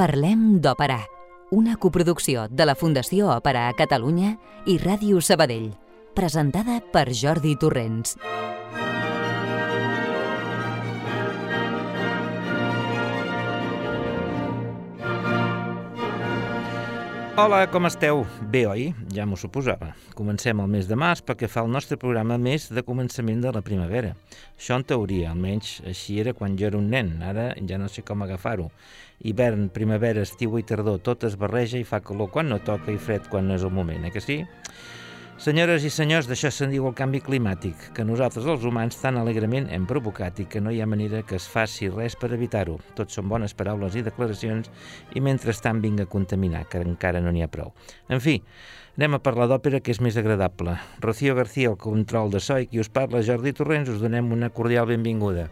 Parlem d'Òpera, una coproducció de la Fundació Òpera a Catalunya i Ràdio Sabadell, presentada per Jordi Torrents. Hola, com esteu? Bé, oi? Ja m'ho suposava. Comencem el mes de març perquè fa el nostre programa més de començament de la primavera. Això en teoria, almenys així era quan jo era un nen, ara ja no sé com agafar-ho. Hivern, primavera, estiu i tardor, tot es barreja i fa calor quan no toca i fred quan no és el moment, eh que sí? Senyores i senyors, d'això se'n diu el canvi climàtic, que nosaltres els humans tan alegrement hem provocat i que no hi ha manera que es faci res per evitar-ho. Tot són bones paraules i declaracions i mentrestant vinga a contaminar, que encara no n'hi ha prou. En fi, anem a parlar d'òpera que és més agradable. Rocío García, el control de so i qui us parla, Jordi Torrents, us donem una cordial benvinguda.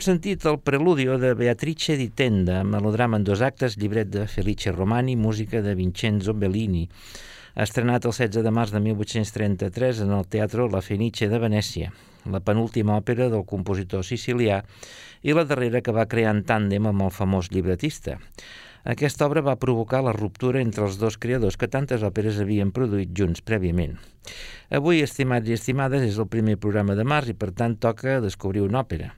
Hem sentit el preludio de Beatrice di Tenda, melodrama en dos actes, llibret de Felice Romani, música de Vincenzo Bellini, estrenat el 16 de març de 1833 en el Teatro La Fenice de Venècia, la penúltima òpera del compositor sicilià i la darrera que va crear en tàndem amb el famós llibretista. Aquesta obra va provocar la ruptura entre els dos creadors que tantes òperes havien produït junts prèviament. Avui, estimats i estimades, és el primer programa de març i per tant toca descobrir una òpera.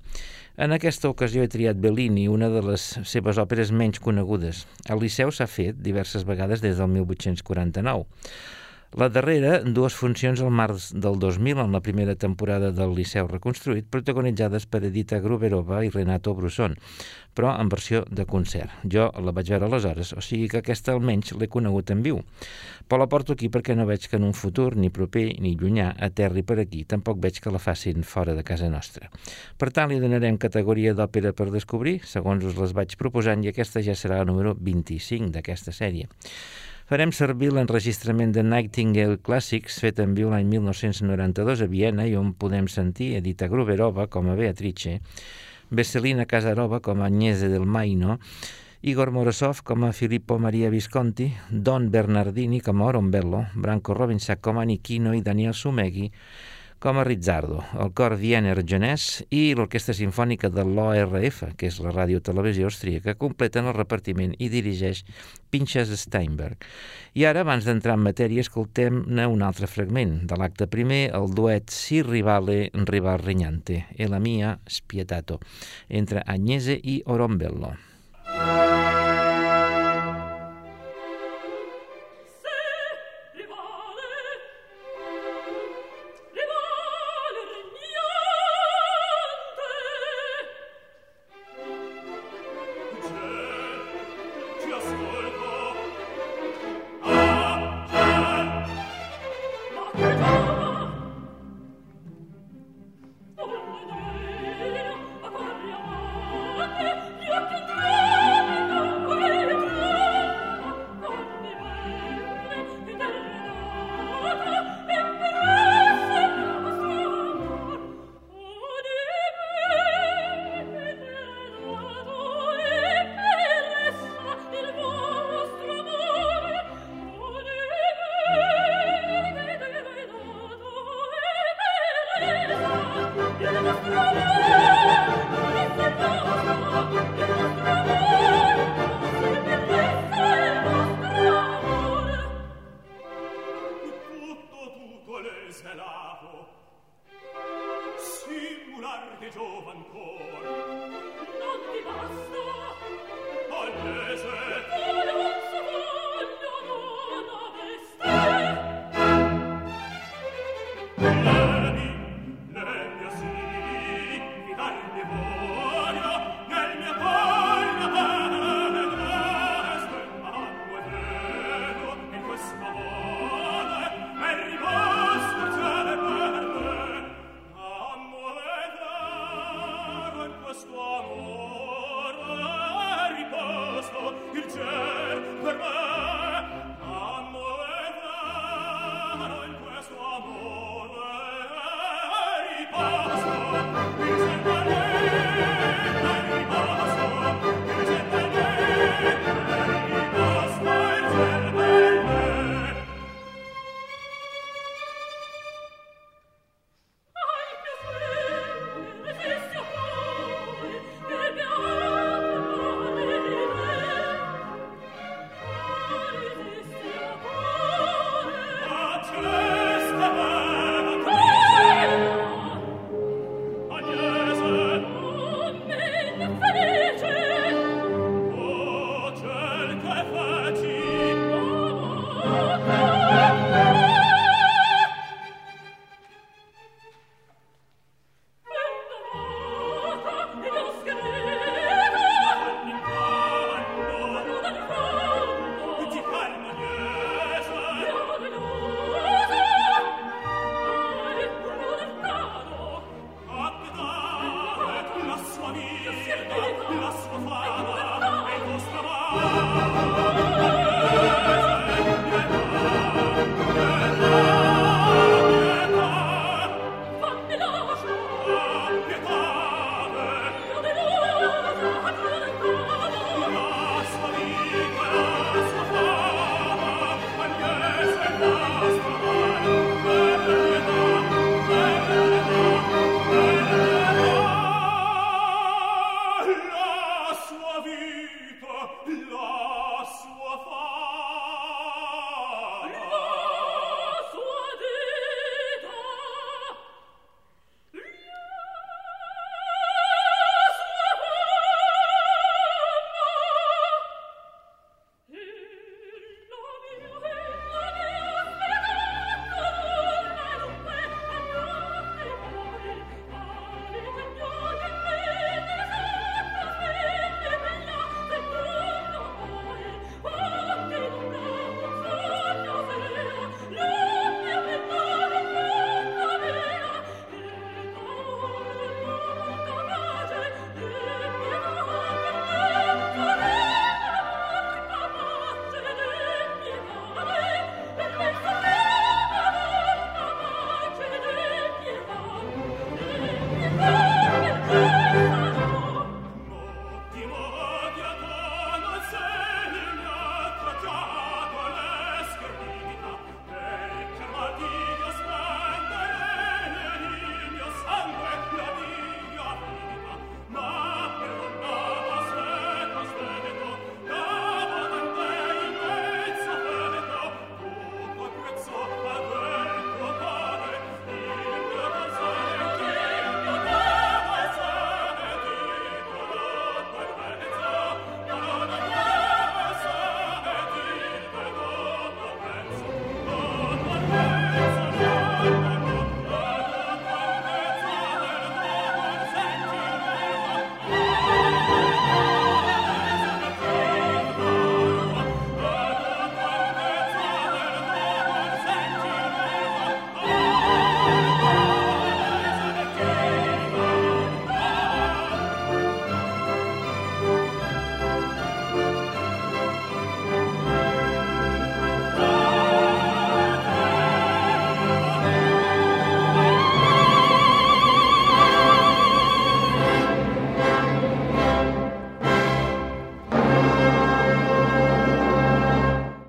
En aquesta ocasió he triat Bellini, una de les seves òperes menys conegudes. El Liceu s'ha fet diverses vegades des del 1849. La darrera, dues funcions al març del 2000 en la primera temporada del Liceu reconstruït, protagonitzades per Edita Gruberova i Renato Brusson, però en versió de concert. Jo la vaig veure aleshores, o sigui que aquesta almenys l'he conegut en viu. Però la porto aquí perquè no veig que en un futur, ni proper ni llunyà, aterri per aquí. Tampoc veig que la facin fora de casa nostra. Per tant, li donarem categoria d'òpera per descobrir, segons us les vaig proposant, i aquesta ja serà la número 25 d'aquesta sèrie. Farem servir l'enregistrament de Nightingale Classics fet en viu l'any 1992 a Viena i on podem sentir Edita Gruberova com a Beatrice, Vesselina Casarova com a Agnese del Maino, Igor Morosov com a Filippo Maria Visconti, Don Bernardini com a Orombello, Branco Robinsac com a Nichino i Daniel Sumeghi com a Rizzardo, el cor Wiener Genès i l'Orquestra Sinfònica de l'ORF, que és la ràdio-televisió austríaca, completen el repartiment i dirigeix Pinchas Steinberg. I ara, abans d'entrar en matèria, escoltem-ne un altre fragment de l'acte primer, el duet Si rivale rival regnante, e la mia spietato, entre Agnese i Orombello.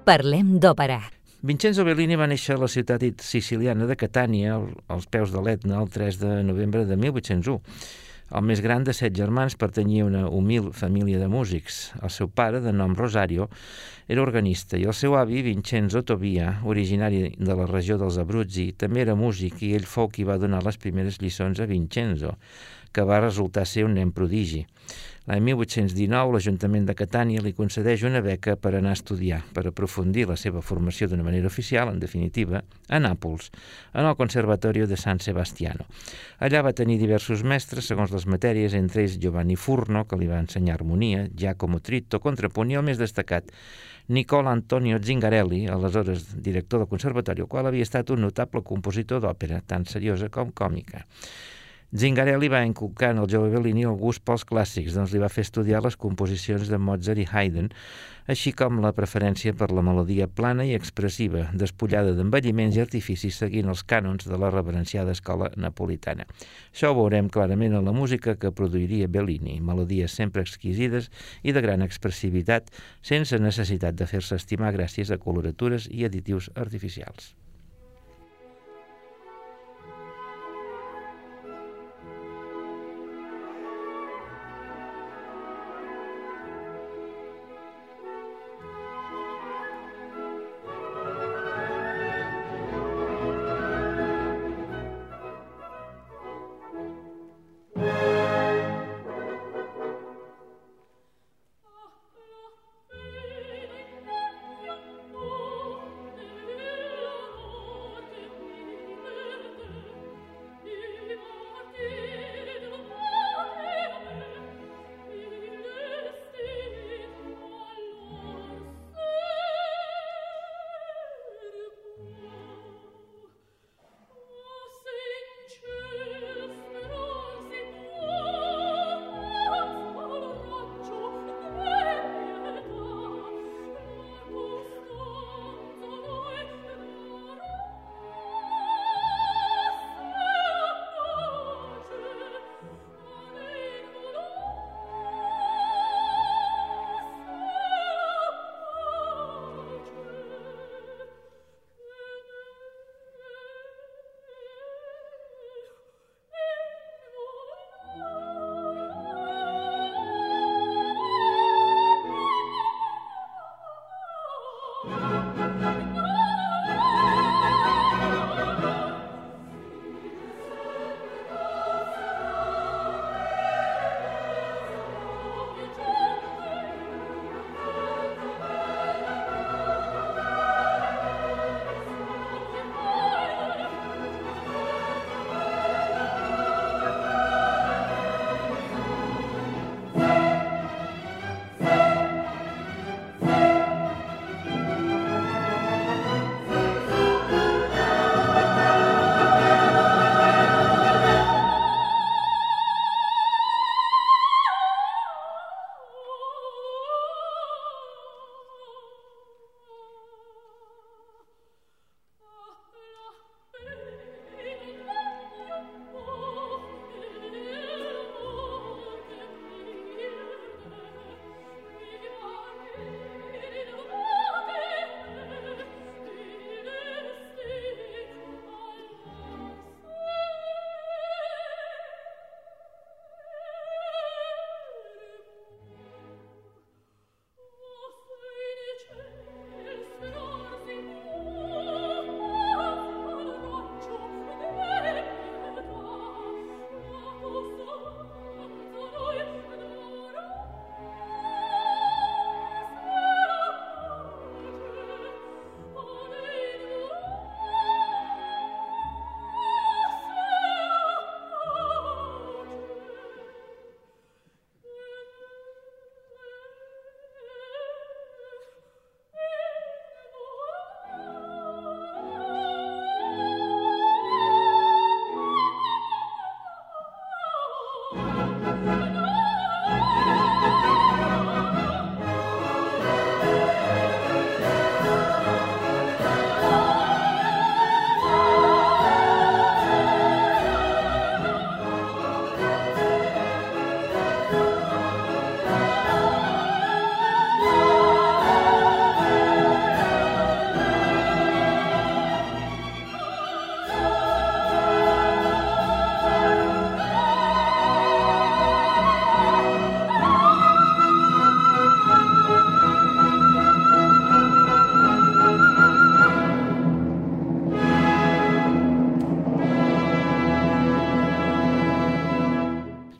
Parlem d'òpera. Vincenzo Bellini va néixer a la ciutat siciliana de Catània, als peus de l'Etna, el 3 de novembre de 1801. El més gran de set germans pertanyia a una humil família de músics. El seu pare, de nom Rosario, era organista i el seu avi, Vincenzo Tobia, originari de la regió dels Abruzzi, també era músic i ell fou qui va donar les primeres lliçons a Vincenzo, que va resultar ser un nen prodigi. L'any 1819 l'Ajuntament de Catània li concedeix una beca per anar a estudiar, per aprofundir la seva formació d'una manera oficial, en definitiva, a Nàpols, en el Conservatorio de San Sebastiano. Allà va tenir diversos mestres segons les matèries, entre ells Giovanni Furno, que li va ensenyar harmonia, Giacomo Tritto, contrapunt i el més destacat, Nicola Antonio Zingarelli, aleshores director del Conservatori, el qual havia estat un notable compositor d'òpera, tant seriosa com còmica. Zingarelli va inculcar en el jove Bellini el gust pels clàssics, doncs li va fer estudiar les composicions de Mozart i Haydn, així com la preferència per la melodia plana i expressiva, despullada d'envelliments i artificis seguint els cànons de la reverenciada escola napolitana. Això ho veurem clarament en la música que produiria Bellini, melodies sempre exquisides i de gran expressivitat, sense necessitat de fer-se estimar gràcies a coloratures i additius artificials.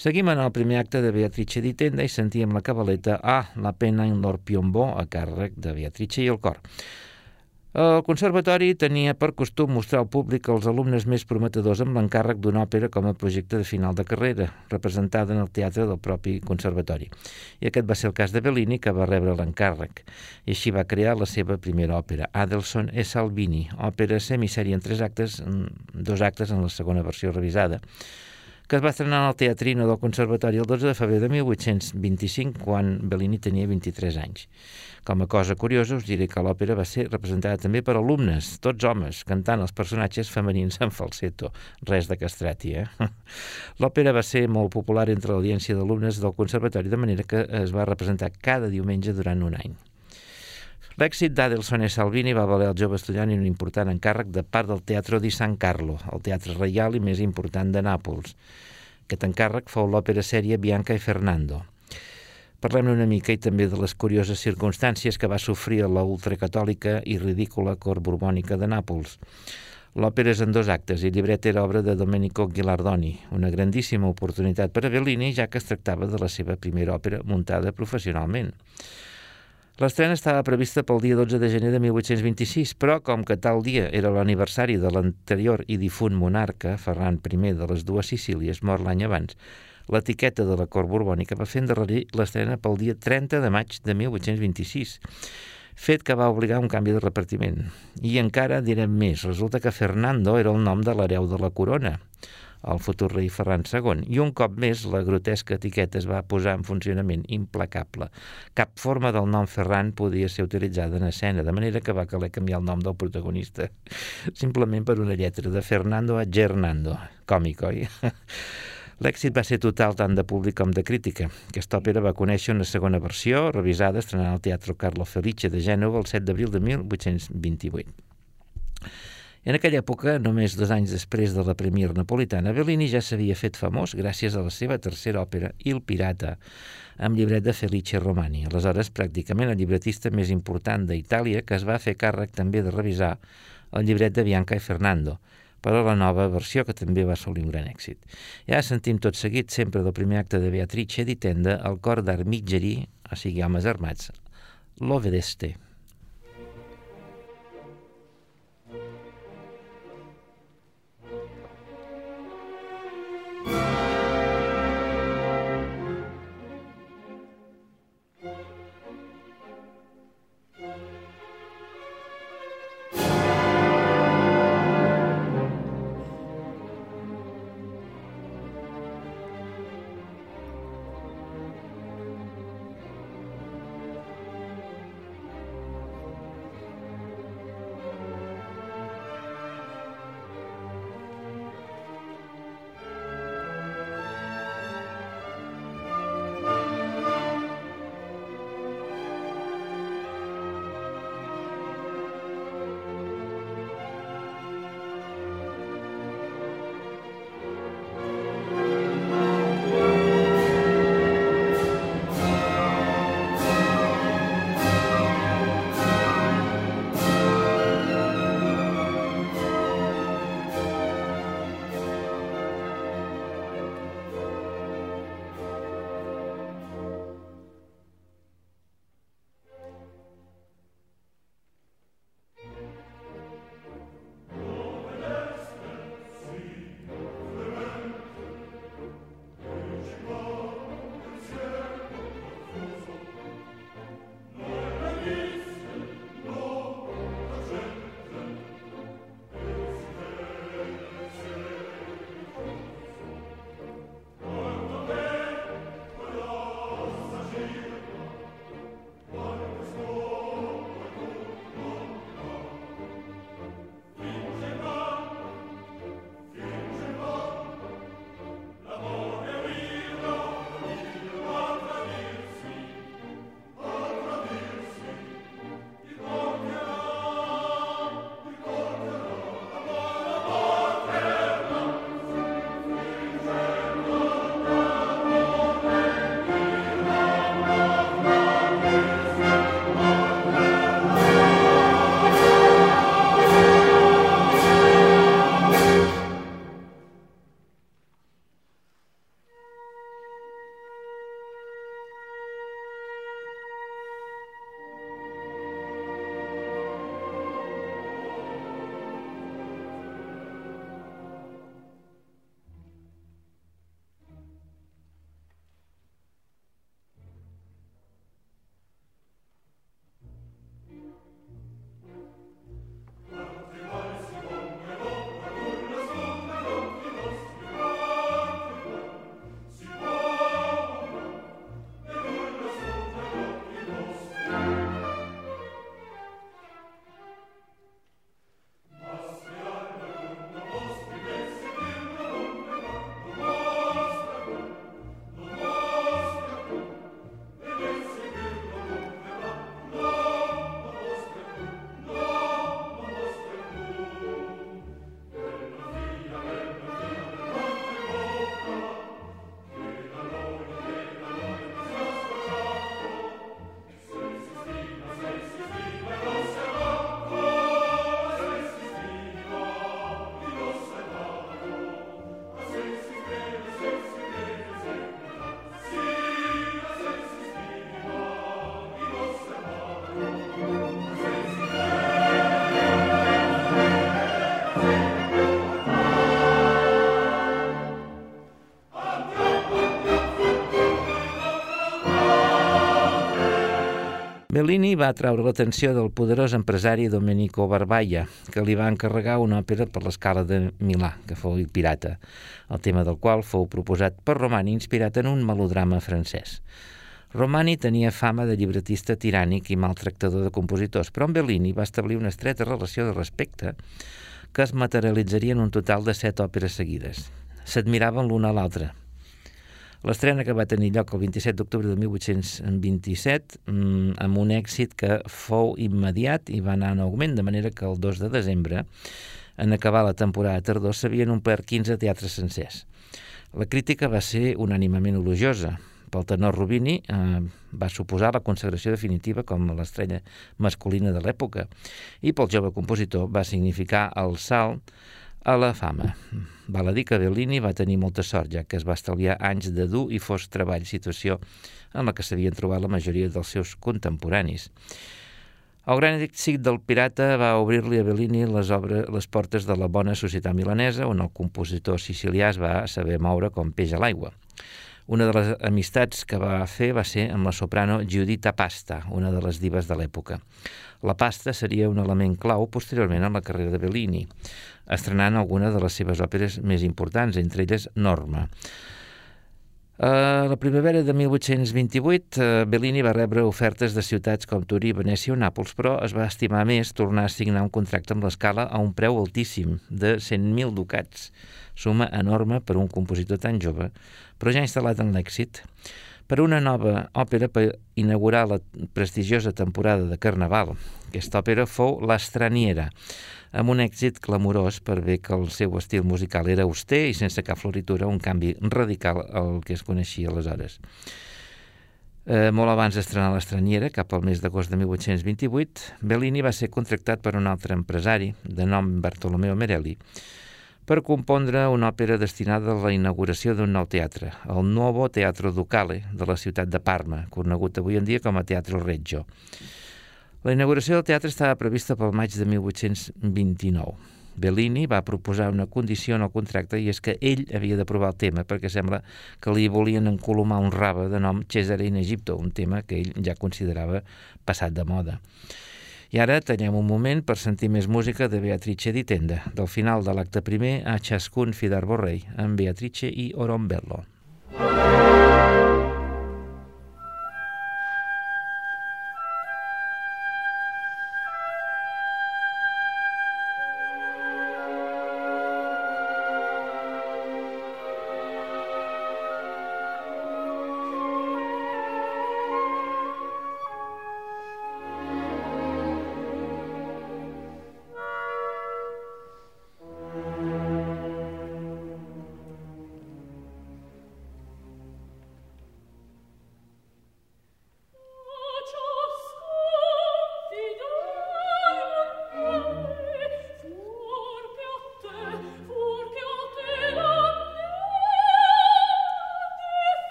Seguim en el primer acte de Beatrice di Tenda i sentíem la cabaleta A, la pena in l'or piombó, a càrrec de Beatrice i el cor. El Conservatori tenia per costum mostrar al públic els alumnes més prometedors amb l'encàrrec d'una òpera com a projecte de final de carrera, representada en el teatre del propi Conservatori. I aquest va ser el cas de Bellini, que va rebre l'encàrrec. I així va crear la seva primera òpera, Adelson e Salvini, òpera semissèrie en tres actes, dos actes en la segona versió revisada, que es va estrenar al Teatrino del Conservatori el 12 de febrer de 1825, quan Bellini tenia 23 anys. Com a cosa curiosa, us diré que l'òpera va ser representada també per alumnes, tots homes, cantant els personatges femenins en falsetto. Res de castrati, eh? L'òpera va ser molt popular entre l'audiència d'alumnes del Conservatori, de manera que es va representar cada diumenge durant un any. L'èxit d'Adelson e Salvini va valer al jove estudiant un important encàrrec de part del Teatro di San Carlo, el teatre reial i més important de Nàpols. Aquest encàrrec fou l'òpera sèrie Bianca i Fernando. Parlem una mica i també de les curioses circumstàncies que va sofrir la ultracatòlica i ridícula cort borbònica de Nàpols. L'òpera és en dos actes i el llibret era obra de Domenico Ghilardoni, una grandíssima oportunitat per a Bellini, ja que es tractava de la seva primera òpera muntada professionalment. L'estrena estava prevista pel dia 12 de gener de 1826, però com que tal dia era l'aniversari de l'anterior i difunt monarca, Ferran I de les dues Sicílies, mort l'any abans, l'etiqueta de la cort borbònica va fer endarrerir l'estrena pel dia 30 de maig de 1826, fet que va obligar un canvi de repartiment. I encara direm més, resulta que Fernando era el nom de l'hereu de la corona, el futur rei Ferran II. I un cop més la grotesca etiqueta es va posar en funcionament implacable. Cap forma del nom Ferran podia ser utilitzada en escena, de manera que va caler canviar el nom del protagonista simplement per una lletra de Fernando a Gernando. Còmic, oi? L'èxit va ser total tant de públic com de crítica. Aquesta òpera va conèixer una segona versió, revisada, estrenada al Teatre Carlo Felice de Gènova el 7 d'abril de 1828. En aquella època, només dos anys després de la Premier napolitana, Bellini ja s'havia fet famós gràcies a la seva tercera òpera, Il Pirata, amb llibret de Felice Romani, aleshores pràcticament el llibretista més important d'Itàlia que es va fer càrrec també de revisar el llibret de Bianca i Fernando, però la nova versió que també va assolir un gran èxit. Ja sentim tot seguit, sempre del primer acte de Beatrice di Tenda, el cor d'Armigeri, o sigui, homes armats, l'Ovedeste. Bellini va atraure l'atenció del poderós empresari Domenico Barbaia, que li va encarregar una òpera per l'escala de Milà, que fou el pirata, el tema del qual fou proposat per Romani inspirat en un melodrama francès. Romani tenia fama de llibretista tirànic i maltractador de compositors, però amb Bellini va establir una estreta relació de respecte que es materialitzaria en un total de set òperes seguides. S'admiraven l'una a l'altra, L'estrena que va tenir lloc el 27 d'octubre de 1827 mm, amb un èxit que fou immediat i va anar en augment, de manera que el 2 de desembre, en acabar la temporada tardor, s'havien omplert 15 teatres sencers. La crítica va ser unànimament elogiosa. Pel tenor Rubini eh, va suposar la consagració definitiva com l'estrella masculina de l'època i pel jove compositor va significar el salt a la fama. Val a dir que Bellini va tenir molta sort, ja que es va estalviar anys de dur i fos treball, situació en la que s'havien trobat la majoria dels seus contemporanis. El gran èxit del pirata va obrir-li a Bellini les, obres, les portes de la bona societat milanesa, on el compositor sicilià es va saber moure com peix a l'aigua. Una de les amistats que va fer va ser amb la soprano Giuditta Pasta, una de les divas de l'època. La pasta seria un element clau posteriorment en la carrera de Bellini, estrenant alguna de les seves òperes més importants, entre elles Norma. A la primavera de 1828, eh, Bellini va rebre ofertes de ciutats com Turí, Venècia o Nàpols, però es va estimar més tornar a signar un contracte amb l'escala a un preu altíssim, de 100.000 ducats, suma enorme per un compositor tan jove, però ja instal·lat en l'èxit. Per una nova òpera per inaugurar la prestigiosa temporada de Carnaval. Aquesta òpera fou L'Estraniera, amb un èxit clamorós per bé que el seu estil musical era auster i sense cap floritura, un canvi radical al que es coneixia aleshores. Eh, molt abans d'estrenar l'estranyera, cap al mes d'agost de 1828, Bellini va ser contractat per un altre empresari, de nom Bartolomeo Merelli, per compondre una òpera destinada a la inauguració d'un nou teatre, el Nuovo Teatro Ducale de la ciutat de Parma, conegut avui en dia com a Teatro Reggio. La inauguració del teatre estava prevista pel maig de 1829. Bellini va proposar una condició en el contracte i és que ell havia d'aprovar el tema perquè sembla que li volien encolomar un rave de nom Cesare in Egipto, un tema que ell ja considerava passat de moda. I ara tallem un moment per sentir més música de Beatrice di Tenda, del final de l'acte primer a Ciascun Fidar Borrell, amb Beatrice i Orombello. Música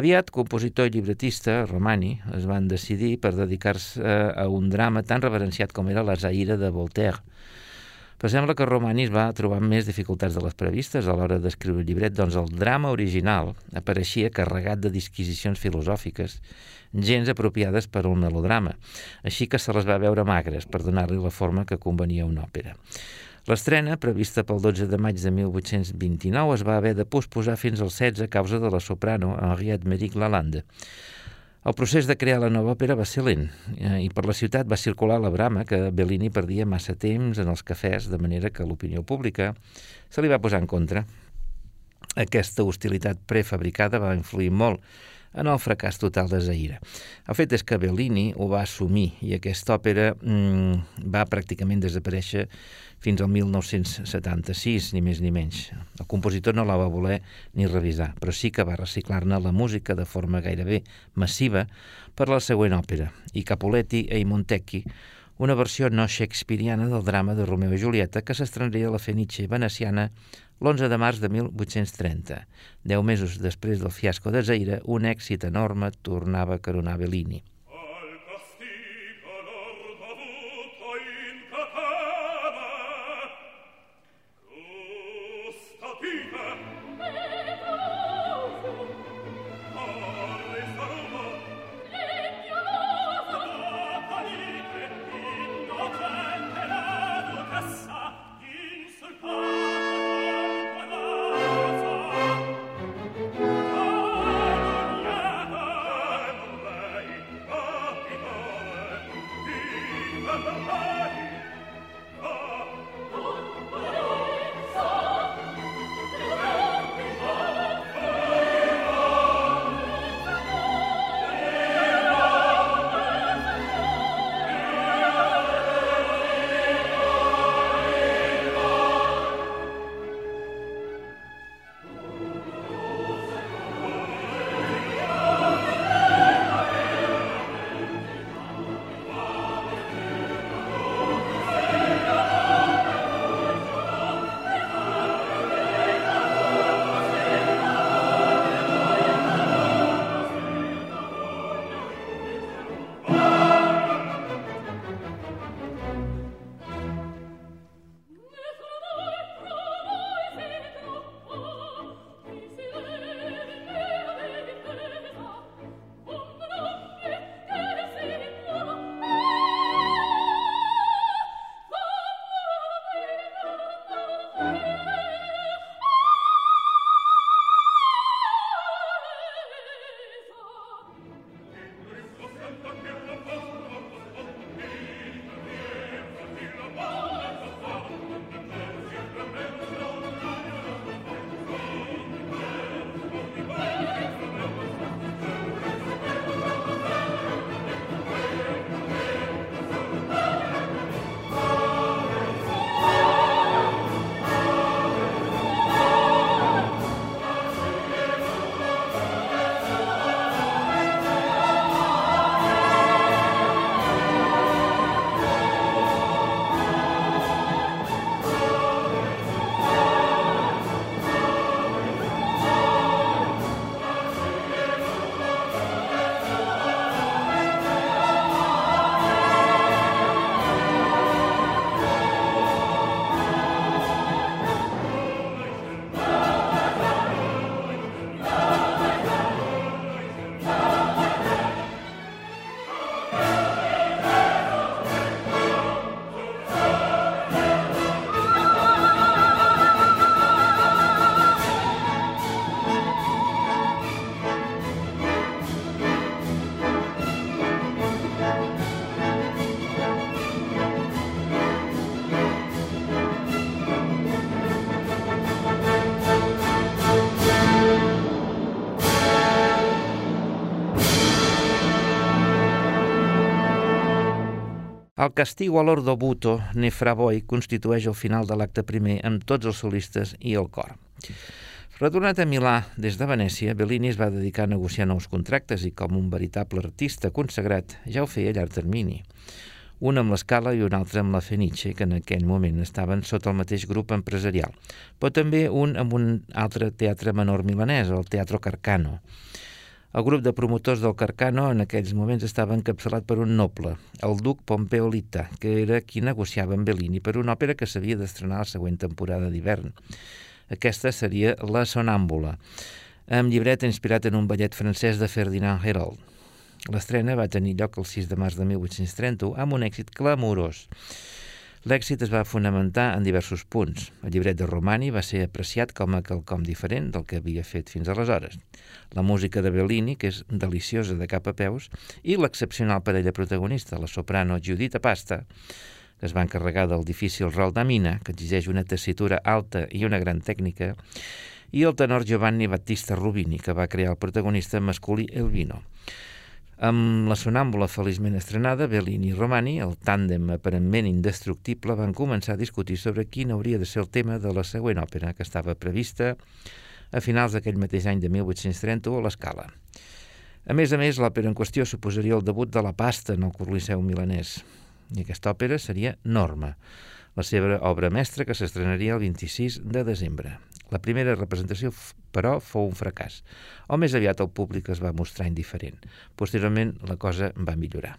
Aviat, compositor i llibretista, Romani, es van decidir per dedicar-se a un drama tan reverenciat com era la Zaire de Voltaire, però sembla que Romani es va trobar més dificultats de les previstes. A l'hora d'escriure el llibret, doncs el drama original apareixia carregat de disquisicions filosòfiques, gens apropiades per a un melodrama, així que se les va veure magres per donar-li la forma que convenia a una òpera. L'estrena, prevista pel 12 de maig de 1829, es va haver de posposar fins al 16 a causa de la soprano Henriette Meric Lalande. El procés de crear la nova òpera va ser lent eh, i per la ciutat va circular la brama que Bellini perdia massa temps en els cafès, de manera que l'opinió pública se li va posar en contra. Aquesta hostilitat prefabricada va influir molt en el fracàs total de Zaire. El fet és que Bellini ho va assumir i aquesta òpera mm, va pràcticament desaparèixer fins al 1976, ni més ni menys. El compositor no la va voler ni revisar, però sí que va reciclar-ne la música de forma gairebé massiva per la següent òpera, i Capuletti e i Montecchi, una versió no shakespeariana del drama de Romeo i Julieta que s'estrenaria a la Fenice veneciana l'11 de març de 1830. Deu mesos després del fiasco de Zaire, un èxit enorme tornava a caronar Bellini. El castigo a l'Ordo Buto Nefraboi constitueix el final de l'acte primer amb tots els solistes i el cor. Retornat a Milà des de Venècia, Bellini es va dedicar a negociar nous contractes i com un veritable artista consagrat ja ho feia a llarg termini. Un amb l'Escala i un altre amb la Fenice, que en aquell moment estaven sota el mateix grup empresarial, però també un amb un altre teatre menor milanès, el Teatro Carcano. El grup de promotors del Carcano en aquells moments estava encapçalat per un noble, el duc Pompeo Lita, que era qui negociava amb Bellini per una òpera que s'havia d'estrenar la següent temporada d'hivern. Aquesta seria La Sonàmbula, amb llibret inspirat en un ballet francès de Ferdinand Herold. L'estrena va tenir lloc el 6 de març de 1831 amb un èxit clamorós. L'èxit es va fonamentar en diversos punts. El llibret de Romani va ser apreciat com a quelcom diferent del que havia fet fins aleshores. La música de Bellini, que és deliciosa de cap a peus, i l'excepcional parella protagonista, la soprano Giudita Pasta, que es va encarregar del difícil rol d'Amina, que exigeix una tessitura alta i una gran tècnica, i el tenor Giovanni Battista Rubini, que va crear el protagonista masculí Elvino. Amb la sonàmbula feliçment estrenada, Bellini i Romani, el tàndem aparentment indestructible, van començar a discutir sobre quin hauria de ser el tema de la següent òpera, que estava prevista a finals d'aquell mateix any de 1830 a l'Escala. A més a més, l'òpera en qüestió suposaria el debut de la pasta en el Coliseu milanès, i aquesta òpera seria Norma, la seva obra mestra que s'estrenaria el 26 de desembre. La primera representació, però, fou un fracàs, o més aviat el públic es va mostrar indiferent. Posteriorment, la cosa va millorar.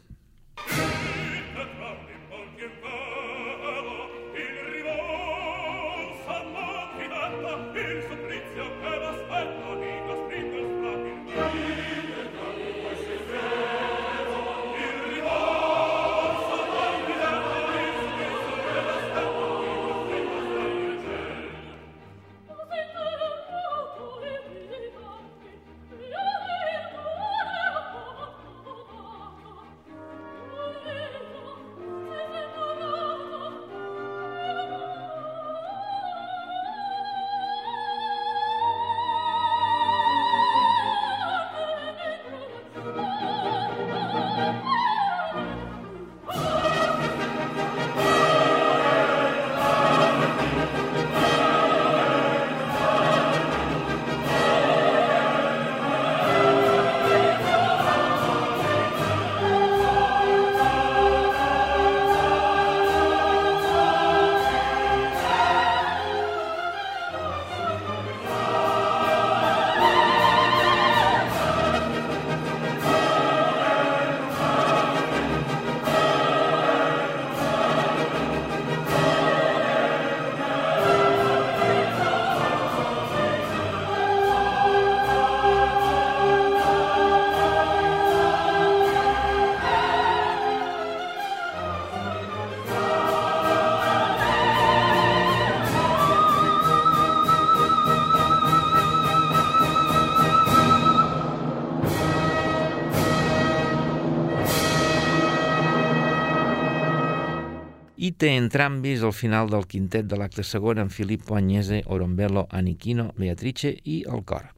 Té entrambis al final del quintet de l'acte segon amb Filippo Agnese, Orombello, Anichino, Beatrice i el cor.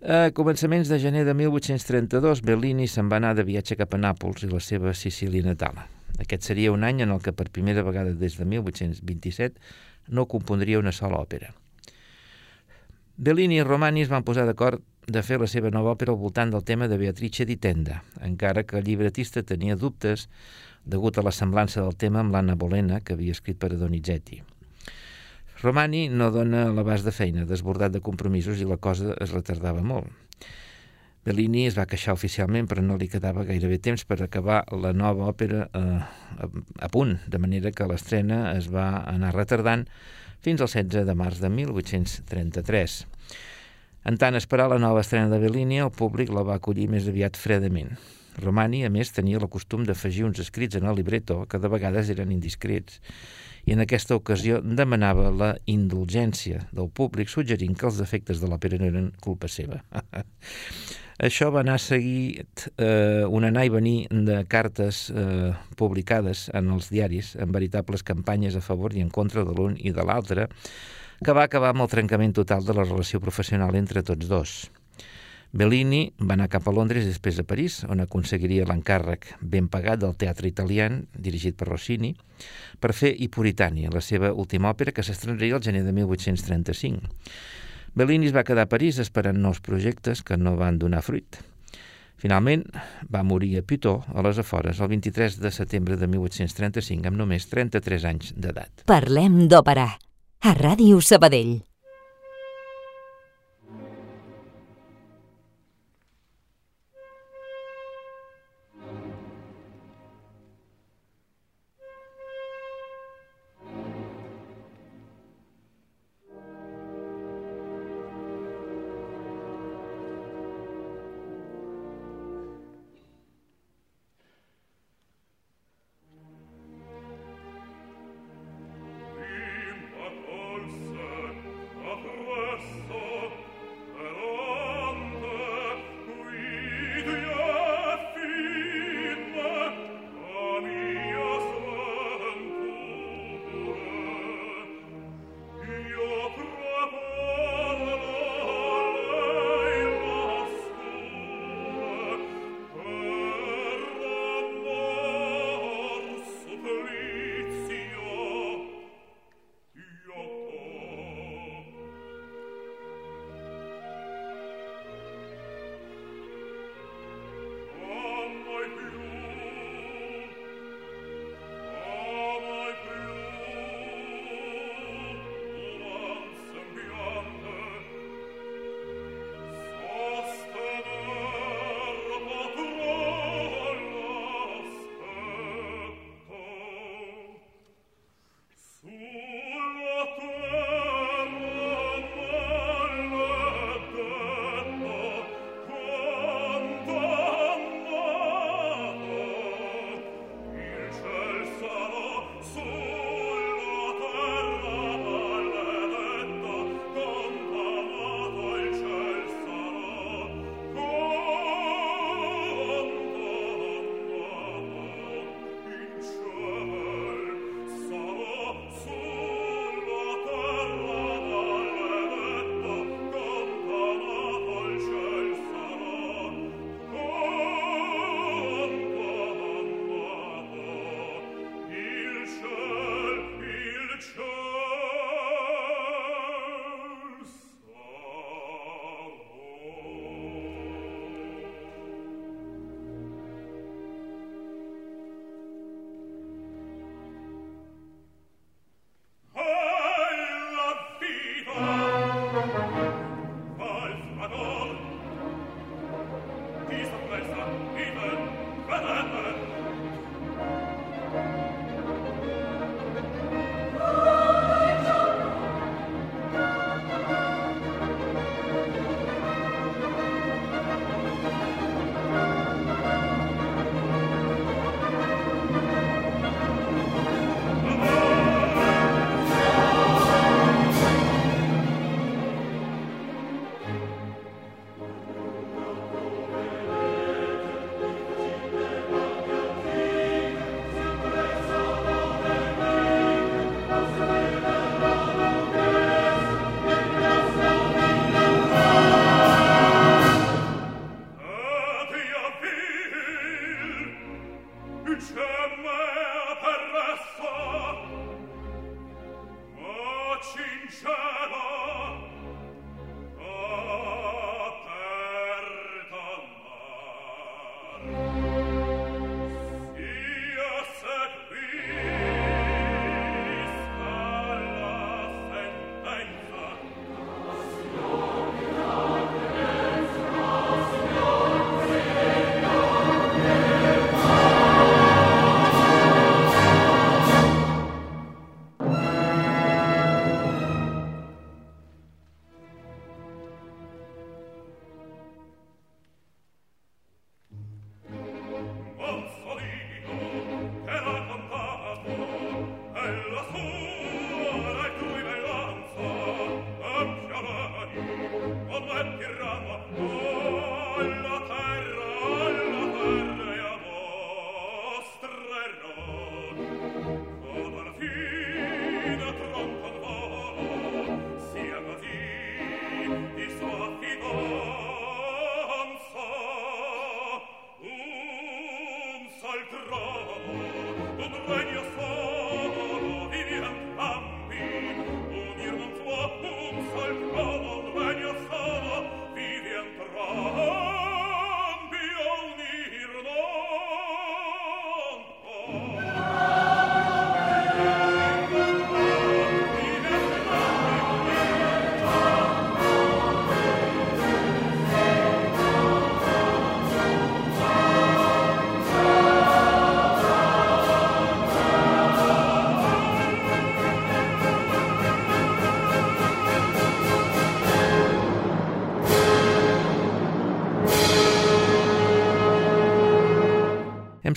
A començaments de gener de 1832, Bellini se'n va anar de viatge cap a Nàpols i la seva Sicília natal. Aquest seria un any en el que per primera vegada des de 1827 no compondria una sola òpera. Bellini i Romani es van posar d'acord de fer la seva nova òpera al voltant del tema de Beatrice di Tenda, encara que el llibretista tenia dubtes degut a la semblança del tema amb l'Anna Bolena, que havia escrit per a Donizetti. Romani no dona l'abast de feina, desbordat de compromisos, i la cosa es retardava molt. Bellini es va queixar oficialment, però no li quedava gairebé temps per acabar la nova òpera eh, a, a punt, de manera que l'estrena es va anar retardant fins al 16 de març de 1833. En tant esperar la nova estrena de Bellini, el públic la va acollir més aviat fredament. Romani, a més, tenia el costum d'afegir uns escrits en el libretto que de vegades eren indiscrets i en aquesta ocasió demanava la indulgència del públic suggerint que els defectes de l'òpera no eren culpa seva. Això va anar seguit eh, un anar i venir de cartes eh, publicades en els diaris amb veritables campanyes a favor i en contra de l'un i de l'altre que va acabar amb el trencament total de la relació professional entre tots dos. Bellini va anar cap a Londres i després a París, on aconseguiria l'encàrrec ben pagat del teatre italià, dirigit per Rossini, per fer I Puritani, la seva última òpera, que s'estrenaria el gener de 1835. Bellini es va quedar a París esperant nous projectes que no van donar fruit. Finalment, va morir a Pitó, a les afores, el 23 de setembre de 1835, amb només 33 anys d'edat. Parlem d'òpera, a Ràdio Sabadell.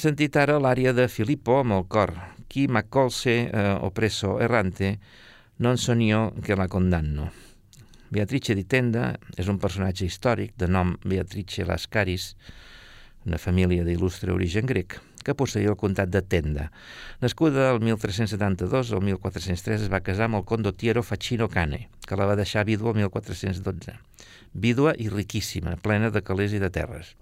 Sentit ara l'àrea de Filippo amb el cor. Qui m'accolse eh, oppresso errante non son io que la condanno. Beatrice di Tenda és un personatge històric de nom Beatrice Lascaris, una família d'il·lustre origen grec, que posseïa el comtat de Tenda. Nascuda el 1372, el 1403 es va casar amb el condottiero Facino Cane, que la va deixar vídua el 1412. Vídua i riquíssima, plena de calés i de terres.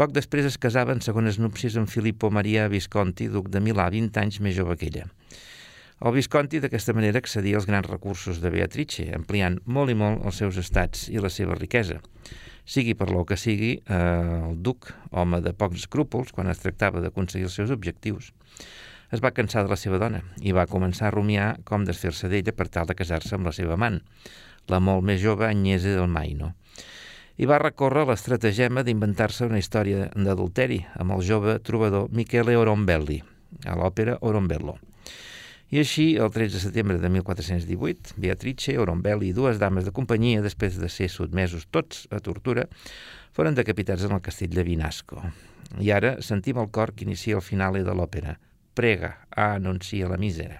Poc després es casava en segones núpcies amb Filippo Maria Visconti, duc de Milà, 20 anys més jove que ella. El Visconti d'aquesta manera accedia als grans recursos de Beatrice, ampliant molt i molt els seus estats i la seva riquesa. Sigui per lo que sigui, eh, el duc, home de pocs escrúpols, quan es tractava d'aconseguir els seus objectius, es va cansar de la seva dona i va començar a rumiar com desfer-se d'ella per tal de casar-se amb la seva amant, la molt més jove Agnese del Maino i va recórrer l'estratagema d'inventar-se una història d'adulteri amb el jove trobador Michele Orombelli, a l'òpera Orombello. I així, el 13 de setembre de 1418, Beatrice, Orombelli i dues dames de companyia, després de ser sotmesos tots a tortura, foren decapitats en el castell de Vinasco. I ara sentim el cor que inicia el final de l'òpera. Prega, a anuncia la misera.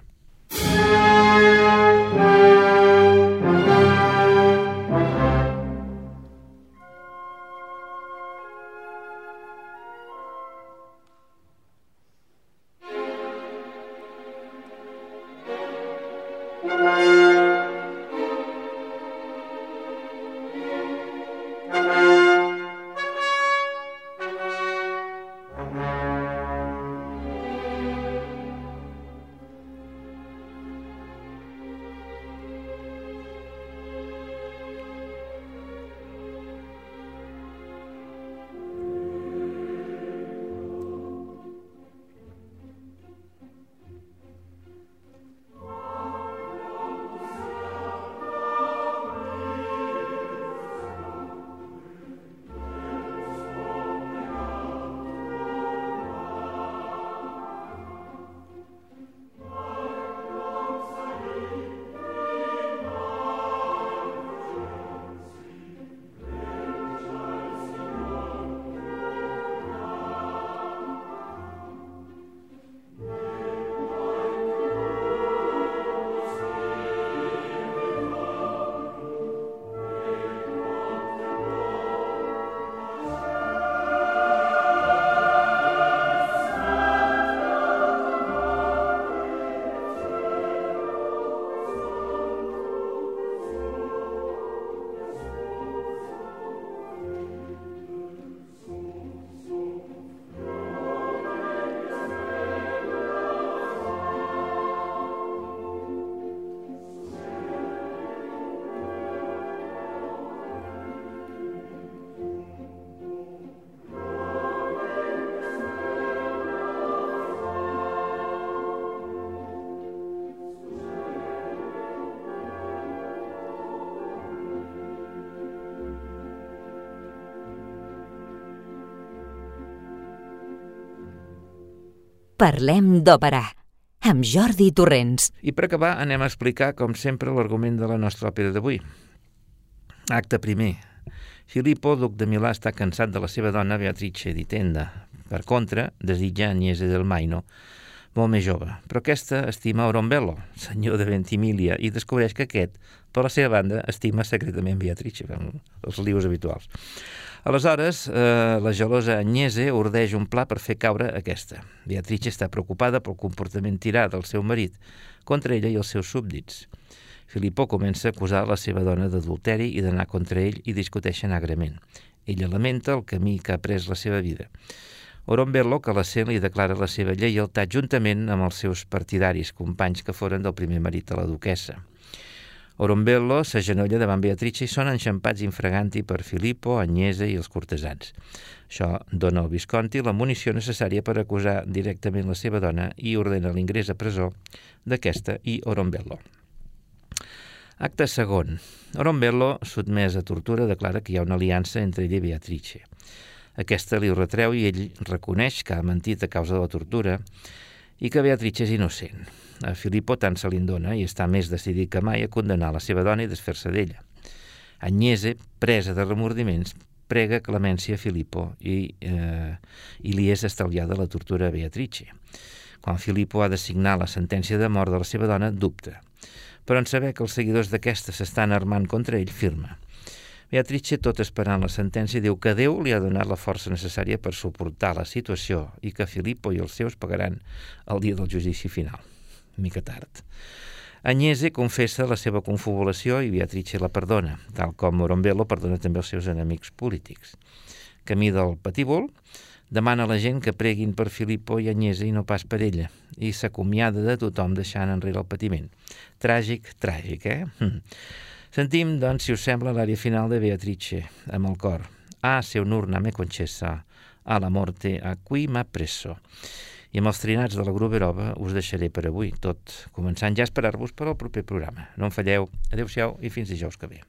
Parlem d'òpera, amb Jordi Torrents. I per acabar anem a explicar, com sempre, l'argument de la nostra òpera d'avui. Acte primer. Filippo, duc de Milà, està cansat de la seva dona Beatrice di Tenda. Per contra, desitja Agnese del Maino, molt més jove, però aquesta estima Orombello, senyor de Ventimiglia, i descobreix que aquest, per la seva banda, estima secretament Beatrice, els lius habituals. Aleshores, eh, la gelosa Agnese ordeix un pla per fer caure aquesta. Beatrice està preocupada pel comportament tirà del seu marit contra ella i els seus súbdits. Filippo comença a acusar la seva dona d'adulteri i d'anar contra ell i discuteixen agrament. Ella lamenta el camí que ha pres la seva vida. Orombello, que la sent, li declara la seva lleialtat juntament amb els seus partidaris, companys que foren del primer marit de la duquesa. Orombello s'agenolla davant Beatrice i són enxampats infraganti per Filippo, Agnese i els cortesans. Això dona al Visconti la munició necessària per acusar directament la seva dona i ordena l'ingrés a presó d'aquesta i Orombello. Acte segon. Orombello, sotmès a tortura, declara que hi ha una aliança entre ell i Beatrice. Aquesta li ho retreu i ell reconeix que ha mentit a causa de la tortura i que Beatrice és innocent. A Filippo tant se li dona i està més decidit que mai a condenar la seva dona i desfer-se d'ella. Agnese, presa de remordiments, prega clemència a Filippo i, eh, i li és estalviada la tortura a Beatrice. Quan Filippo ha de signar la sentència de mort de la seva dona, dubta. Però en saber que els seguidors d'aquesta s'estan armant contra ell, firma. Beatrice, tot esperant la sentència, diu que Déu li ha donat la força necessària per suportar la situació i que Filippo i els seus pagaran el dia del judici final. Mica tard. Agnese confessa la seva confabulació i Beatrice la perdona, tal com Morombello perdona també els seus enemics polítics. Camí del Patíbol demana a la gent que preguin per Filippo i Agnese i no pas per ella, i s'acomiada de tothom deixant enrere el patiment. Tràgic, tràgic, eh? Hm. Sentim, doncs, si us sembla, l'àrea final de Beatrice, amb el cor. Ah, se un urna me concessa, a la morte a qui m'ha preso. I amb els trinats de la Gruberova us deixaré per avui, tot començant ja a esperar-vos per al proper programa. No en falleu. Adéu-siau i fins dijous que ve.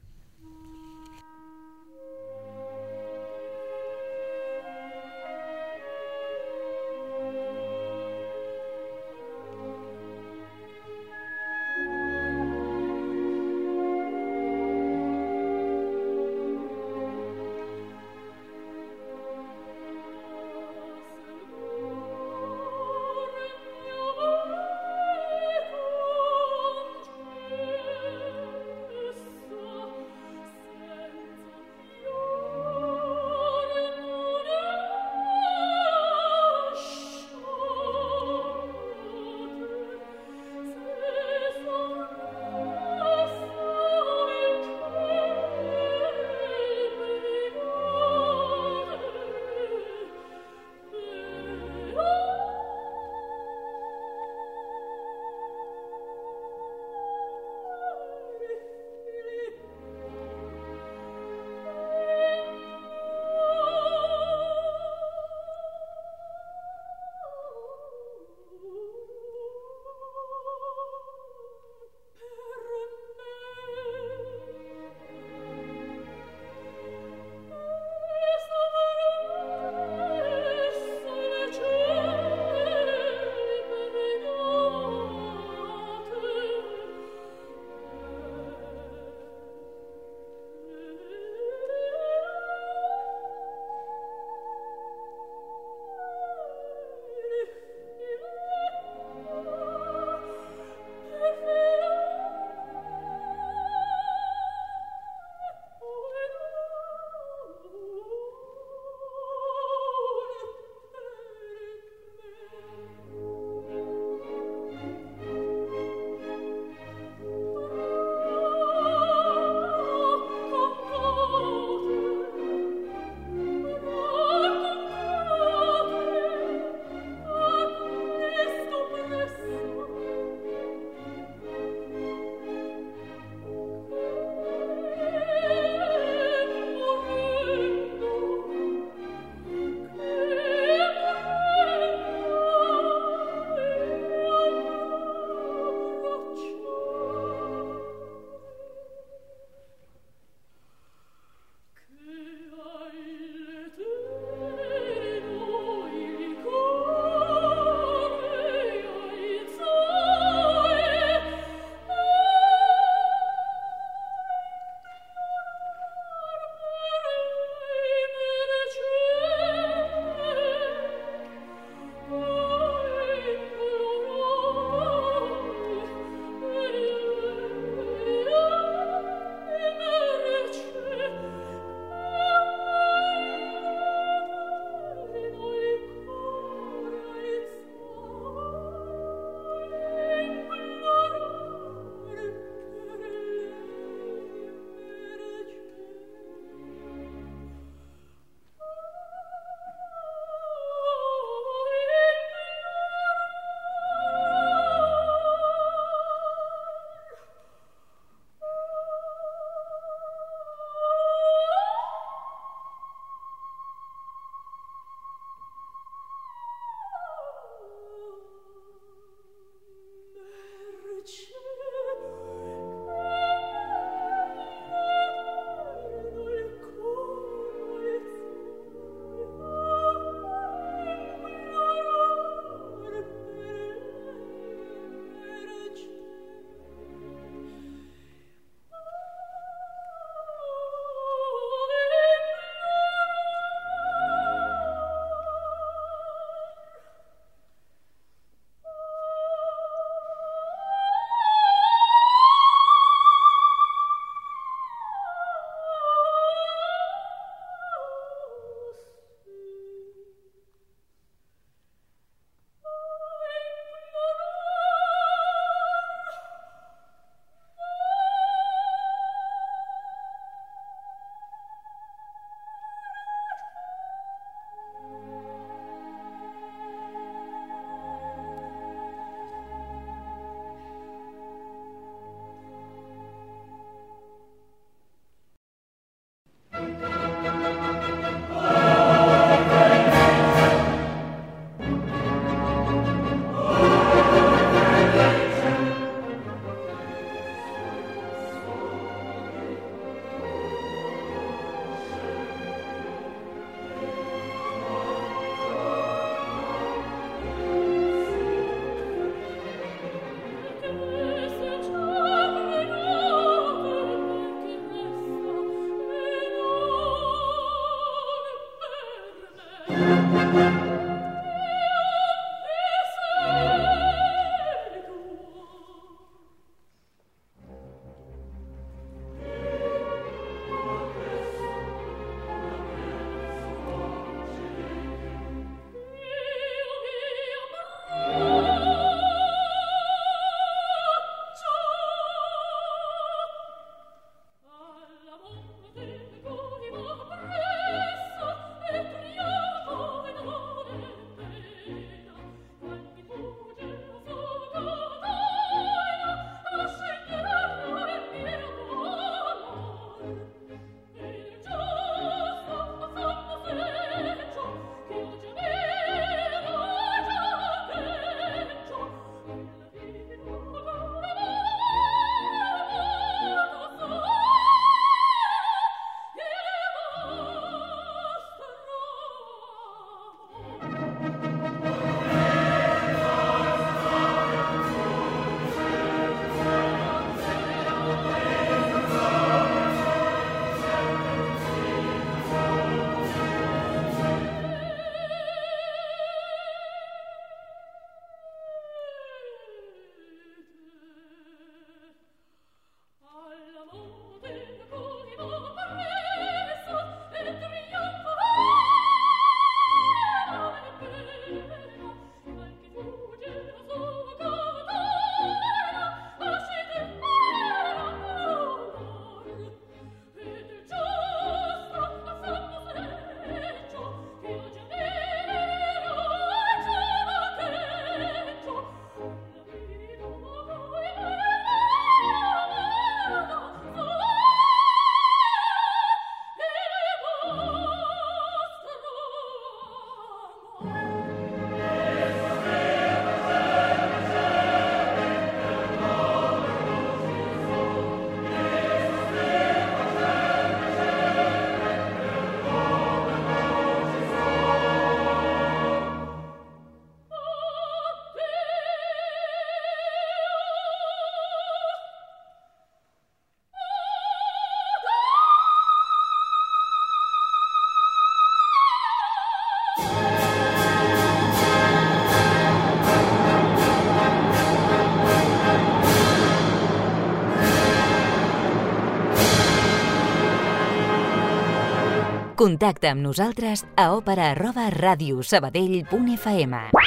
Contacta amb nosaltres a òpera arroba radiosabadell.fm.